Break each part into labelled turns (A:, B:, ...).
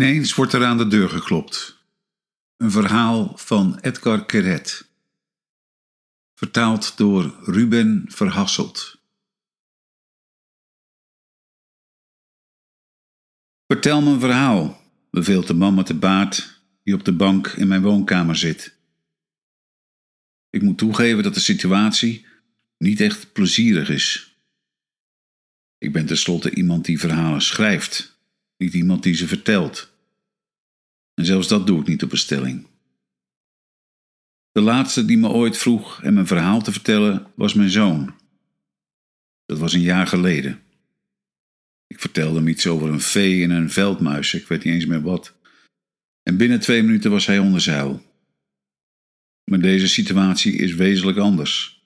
A: Ineens wordt er aan de deur geklopt. Een verhaal van Edgar Keret. Vertaald door Ruben Verhasselt. Vertel me een verhaal, beveelt de man met de baard die op de bank in mijn woonkamer zit. Ik moet toegeven dat de situatie niet echt plezierig is. Ik ben tenslotte iemand die verhalen schrijft niet iemand die ze vertelt. En zelfs dat doe ik niet op bestelling. De laatste die me ooit vroeg hem een verhaal te vertellen was mijn zoon. Dat was een jaar geleden. Ik vertelde hem iets over een vee en een veldmuis, ik weet niet eens meer wat. En binnen twee minuten was hij onder zeil. Maar deze situatie is wezenlijk anders.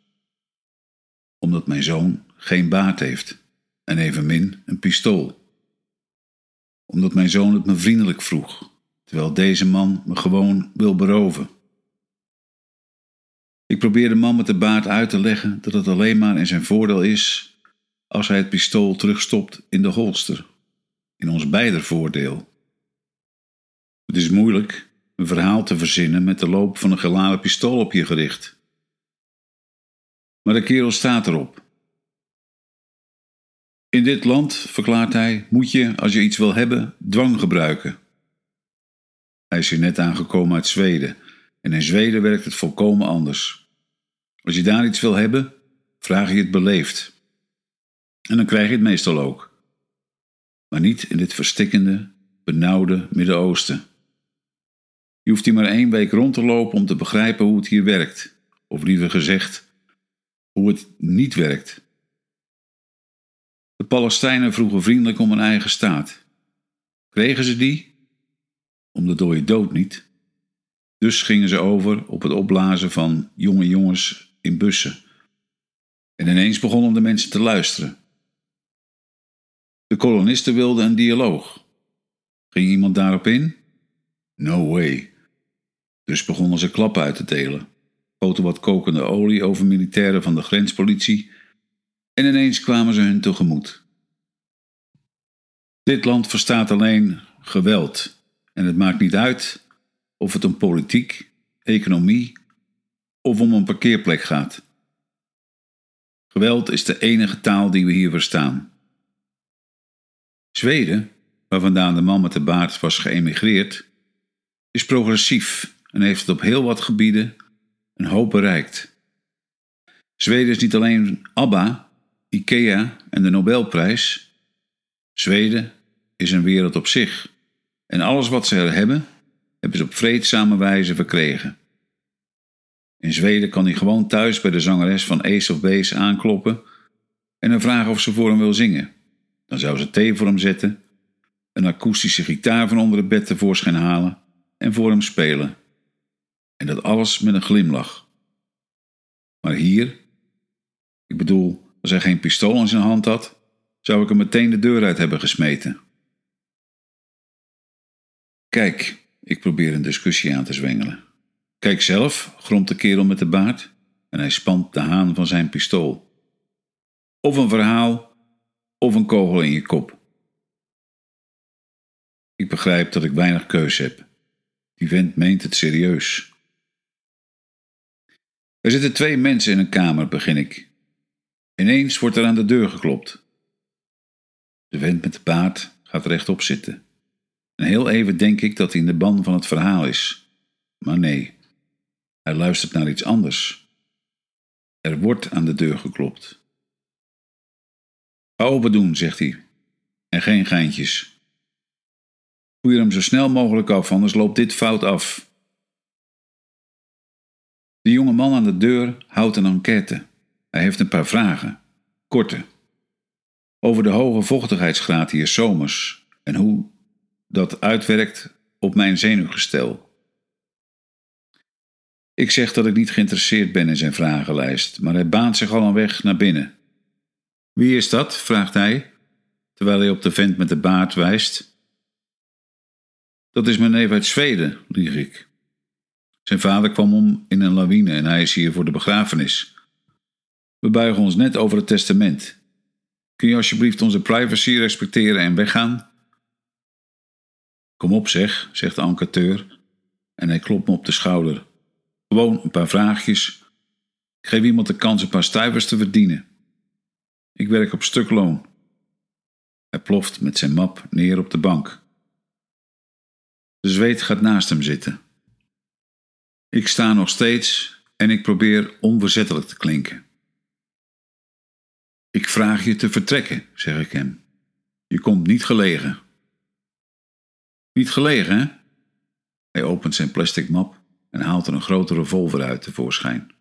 A: Omdat mijn zoon geen baard heeft en evenmin een pistool omdat mijn zoon het me vriendelijk vroeg, terwijl deze man me gewoon wil beroven. Ik probeer de man met de baard uit te leggen dat het alleen maar in zijn voordeel is als hij het pistool terugstopt in de holster, in ons beider voordeel. Het is moeilijk een verhaal te verzinnen met de loop van een geladen pistool op je gericht. Maar de kerel staat erop in dit land, verklaart hij, moet je, als je iets wil hebben, dwang gebruiken. Hij is hier net aangekomen uit Zweden en in Zweden werkt het volkomen anders. Als je daar iets wil hebben, vraag je het beleefd. En dan krijg je het meestal ook. Maar niet in dit verstikkende, benauwde Midden-Oosten. Je hoeft hier maar één week rond te lopen om te begrijpen hoe het hier werkt, of liever gezegd, hoe het niet werkt. De Palestijnen vroegen vriendelijk om een eigen staat. Kregen ze die? Om de dode dood niet. Dus gingen ze over op het opblazen van jonge jongens in bussen. En ineens begonnen de mensen te luisteren. De kolonisten wilden een dialoog. Ging iemand daarop in? No way. Dus begonnen ze klappen uit te delen, goten wat kokende olie over militairen van de grenspolitie en ineens kwamen ze hun tegemoet. Dit land verstaat alleen geweld en het maakt niet uit of het om politiek, economie of om een parkeerplek gaat. Geweld is de enige taal die we hier verstaan. Zweden, waar vandaan de man met de baard was geëmigreerd, is progressief en heeft op heel wat gebieden een hoop bereikt. Zweden is niet alleen ABBA, IKEA en de Nobelprijs. Zweden is een wereld op zich. En alles wat ze er hebben, hebben ze op vreedzame wijze verkregen. In Zweden kan hij gewoon thuis bij de zangeres van Ace of Base aankloppen en dan vragen of ze voor hem wil zingen. Dan zou ze thee voor hem zetten, een akoestische gitaar van onder het bed tevoorschijn halen en voor hem spelen. En dat alles met een glimlach. Maar hier, ik bedoel, als hij geen pistool in zijn hand had, zou ik hem meteen de deur uit hebben gesmeten. Kijk, ik probeer een discussie aan te zwengelen. Kijk zelf, gromt de kerel met de baard en hij spant de haan van zijn pistool. Of een verhaal, of een kogel in je kop. Ik begrijp dat ik weinig keus heb. Die vent meent het serieus. Er zitten twee mensen in een kamer, begin ik. Ineens wordt er aan de deur geklopt. De vent met de baard gaat rechtop zitten. En heel even denk ik dat hij in de ban van het verhaal is. Maar nee, hij luistert naar iets anders. Er wordt aan de deur geklopt. Ga open doen, zegt hij. En geen geintjes. Voer hem zo snel mogelijk af, anders loopt dit fout af. De jonge man aan de deur houdt een enquête. Hij heeft een paar vragen, korte, over de hoge vochtigheidsgraad hier zomers en hoe dat uitwerkt op mijn zenuwgestel. Ik zeg dat ik niet geïnteresseerd ben in zijn vragenlijst, maar hij baant zich al een weg naar binnen. Wie is dat? vraagt hij, terwijl hij op de vent met de baard wijst. Dat is mijn neef uit Zweden, lieg ik. Zijn vader kwam om in een lawine en hij is hier voor de begrafenis. We buigen ons net over het testament. Kun je alsjeblieft onze privacy respecteren en weggaan? Kom op zeg, zegt de enquêteur en hij klopt me op de schouder. Gewoon een paar vraagjes. Geef iemand de kans een paar stuivers te verdienen. Ik werk op stukloon. Hij ploft met zijn map neer op de bank. De zweet gaat naast hem zitten. Ik sta nog steeds en ik probeer onverzettelijk te klinken. Ik vraag je te vertrekken, zeg ik hem. Je komt niet gelegen. Niet gelegen, hè? Hij opent zijn plastic map en haalt er een grote revolver uit tevoorschijn.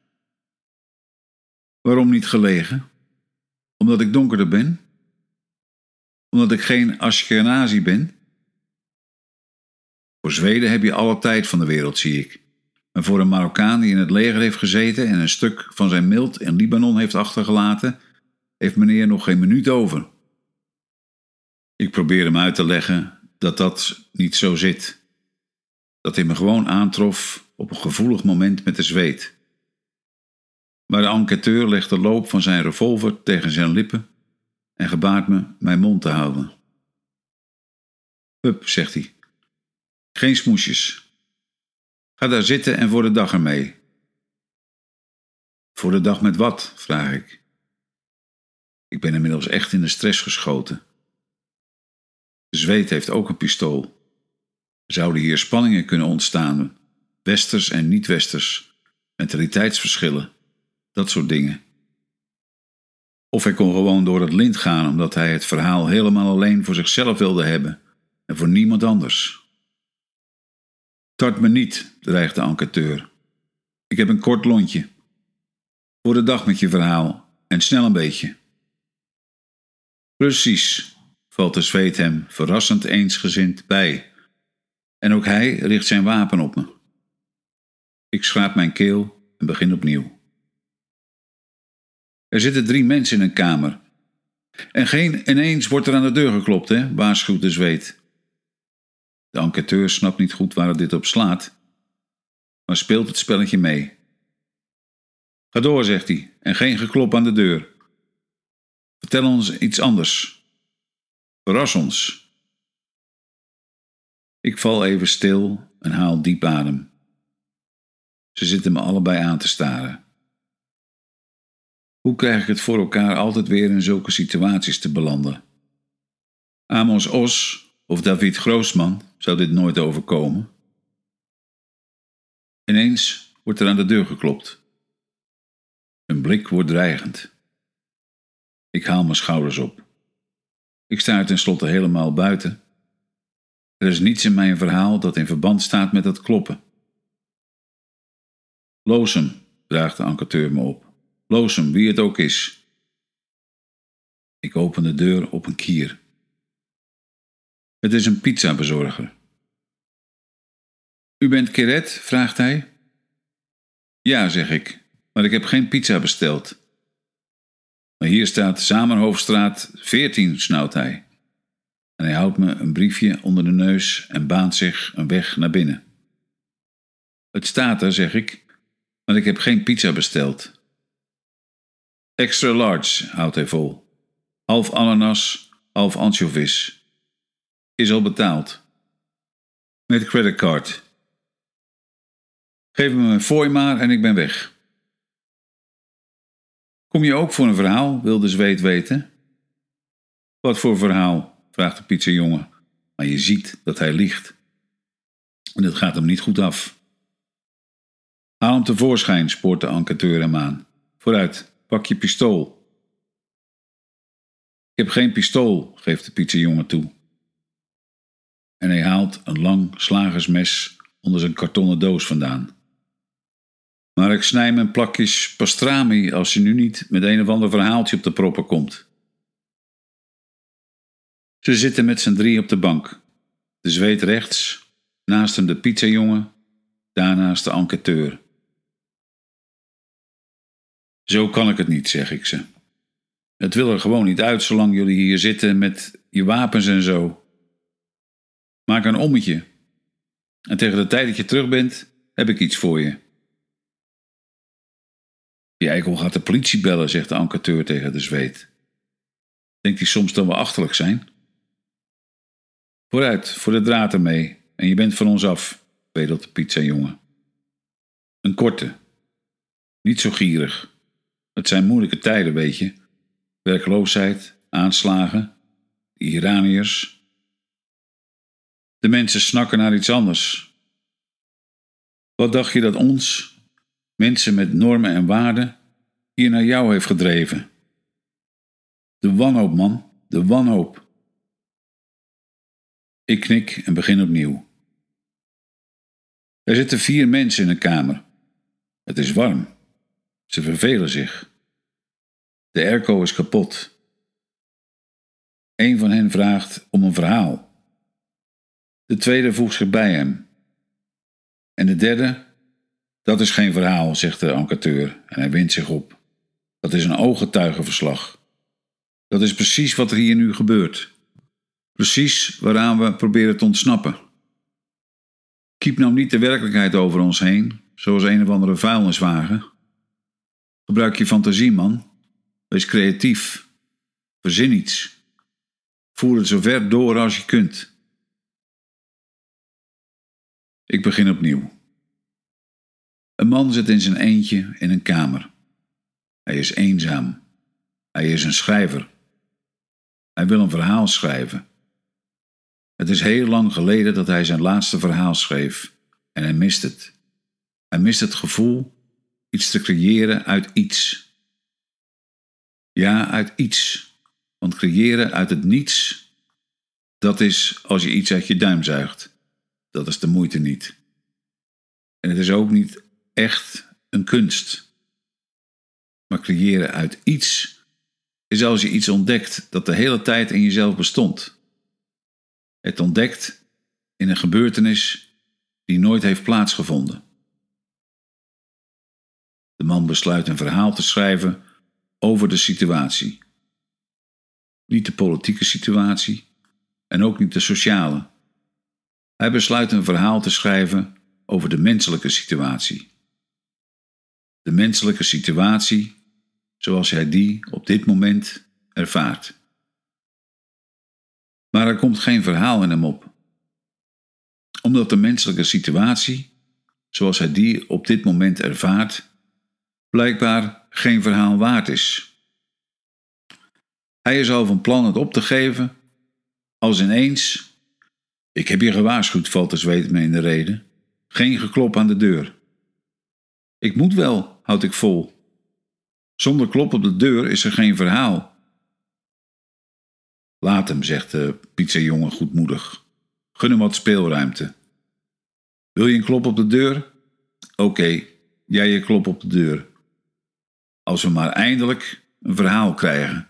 A: Waarom niet gelegen? Omdat ik donkerder ben? Omdat ik geen Ashkenazi ben? Voor Zweden heb je alle tijd van de wereld, zie ik. Maar voor een Marokkaan die in het leger heeft gezeten en een stuk van zijn mild in Libanon heeft achtergelaten, heeft meneer nog geen minuut over. Ik probeer hem uit te leggen dat dat niet zo zit. Dat hij me gewoon aantrof op een gevoelig moment met de zweet. Maar de enquêteur legt de loop van zijn revolver tegen zijn lippen en gebaart me mijn mond te houden. Hup, zegt hij. Geen smoesjes. Ga daar zitten en voor de dag ermee. Voor de dag met wat? vraag ik. Ik ben inmiddels echt in de stress geschoten. De zweet heeft ook een pistool. Zouden hier spanningen kunnen ontstaan? Westers en niet-westers, mentaliteitsverschillen, dat soort dingen. Of hij kon gewoon door het lint gaan omdat hij het verhaal helemaal alleen voor zichzelf wilde hebben en voor niemand anders. Tart me niet, dreigt de enquêteur. Ik heb een kort lontje. Voor de dag met je verhaal en snel een beetje. Precies, valt de zweet hem verrassend eensgezind bij. En ook hij richt zijn wapen op me. Ik schraap mijn keel en begin opnieuw. Er zitten drie mensen in een kamer. En geen ineens wordt er aan de deur geklopt, hè, waarschuwt de zweet. De enquêteur snapt niet goed waar dit op slaat, maar speelt het spelletje mee. Ga door, zegt hij, en geen geklop aan de deur. Vertel ons iets anders. Verras ons. Ik val even stil en haal diep adem. Ze zitten me allebei aan te staren. Hoe krijg ik het voor elkaar altijd weer in zulke situaties te belanden? Amos Os of David Groosman zou dit nooit overkomen. Ineens wordt er aan de deur geklopt. Een blik wordt dreigend. Ik haal mijn schouders op. Ik sta er tenslotte helemaal buiten. Er is niets in mijn verhaal dat in verband staat met dat kloppen. Loos hem, draagt de enquêteur me op. Loos hem, wie het ook is. Ik open de deur op een kier. Het is een pizzabezorger. U bent Keret? vraagt hij. Ja, zeg ik, maar ik heb geen pizza besteld. Maar hier staat Zamenhoofdstraat 14, snauwt hij. En hij houdt me een briefje onder de neus en baant zich een weg naar binnen. Het staat er, zeg ik, maar ik heb geen pizza besteld. Extra large, houdt hij vol. Half ananas, half anchovies. Is al betaald. Met creditcard. Geef me mijn fooi maar en ik ben weg. Kom je ook voor een verhaal, wilde Zweet weten. Wat voor verhaal? vraagt de pizzajongen, maar je ziet dat hij liegt. En het gaat hem niet goed af. Haal hem tevoorschijn, spoort de enquêteur hem aan. Vooruit, pak je pistool. Ik heb geen pistool, geeft de pizzajongen toe. En hij haalt een lang slagersmes onder zijn kartonnen doos vandaan. Maar ik snij mijn plakjes pastrami als je nu niet met een of ander verhaaltje op de proppen komt. Ze zitten met z'n drie op de bank. De zweet rechts, naast hem de pizzajongen, daarnaast de enquêteur. Zo kan ik het niet, zeg ik ze. Het wil er gewoon niet uit zolang jullie hier zitten met je wapens en zo. Maak een ommetje. En tegen de tijd dat je terug bent, heb ik iets voor je. Die eikel gaat de politie bellen, zegt de enquêteur tegen de zweet. Denkt hij soms dat we achterlijk zijn? Vooruit, voor de draad ermee. en je bent van ons af, bedelt de pizzajongen. Een korte. Niet zo gierig. Het zijn moeilijke tijden, weet je. Werkloosheid, aanslagen, de Iraniërs. De mensen snakken naar iets anders. Wat dacht je dat ons, mensen met normen en waarden, hier naar jou heeft gedreven? De wanhoop, man, de wanhoop. Ik knik en begin opnieuw. Er zitten vier mensen in een kamer. Het is warm. Ze vervelen zich. De airco is kapot. Een van hen vraagt om een verhaal. De tweede voegt zich bij hem. En de derde? Dat is geen verhaal, zegt de enquêteur en hij wint zich op. Dat is een ooggetuigenverslag. Dat is precies wat er hier nu gebeurt. Precies waaraan we proberen te ontsnappen. Kiep nou niet de werkelijkheid over ons heen, zoals een of andere vuilniswagen. Gebruik je fantasie, man. Wees creatief. Verzin iets. Voer het zo ver door als je kunt. Ik begin opnieuw. Een man zit in zijn eentje in een kamer. Hij is eenzaam. Hij is een schrijver. Hij wil een verhaal schrijven. Het is heel lang geleden dat hij zijn laatste verhaal schreef en hij mist het. Hij mist het gevoel iets te creëren uit iets. Ja, uit iets. Want creëren uit het niets, dat is als je iets uit je duim zuigt. Dat is de moeite niet. En het is ook niet echt een kunst. Maar creëren uit iets is als je iets ontdekt dat de hele tijd in jezelf bestond. Het ontdekt in een gebeurtenis die nooit heeft plaatsgevonden. De man besluit een verhaal te schrijven over de situatie. Niet de politieke situatie en ook niet de sociale. Hij besluit een verhaal te schrijven over de menselijke situatie. De menselijke situatie zoals hij die op dit moment ervaart. Maar er komt geen verhaal in hem op, omdat de menselijke situatie, zoals hij die op dit moment ervaart, blijkbaar geen verhaal waard is. Hij is al van plan het op te geven, als ineens, ik heb je gewaarschuwd, valt de zweet me in de reden, geen geklop aan de deur. Ik moet wel, houd ik vol. Zonder klop op de deur is er geen verhaal. Laat hem, zegt de pizzajongen goedmoedig. Gun hem wat speelruimte. Wil je een klop op de deur? Oké, jij je klop op de deur. Als we maar eindelijk een verhaal krijgen.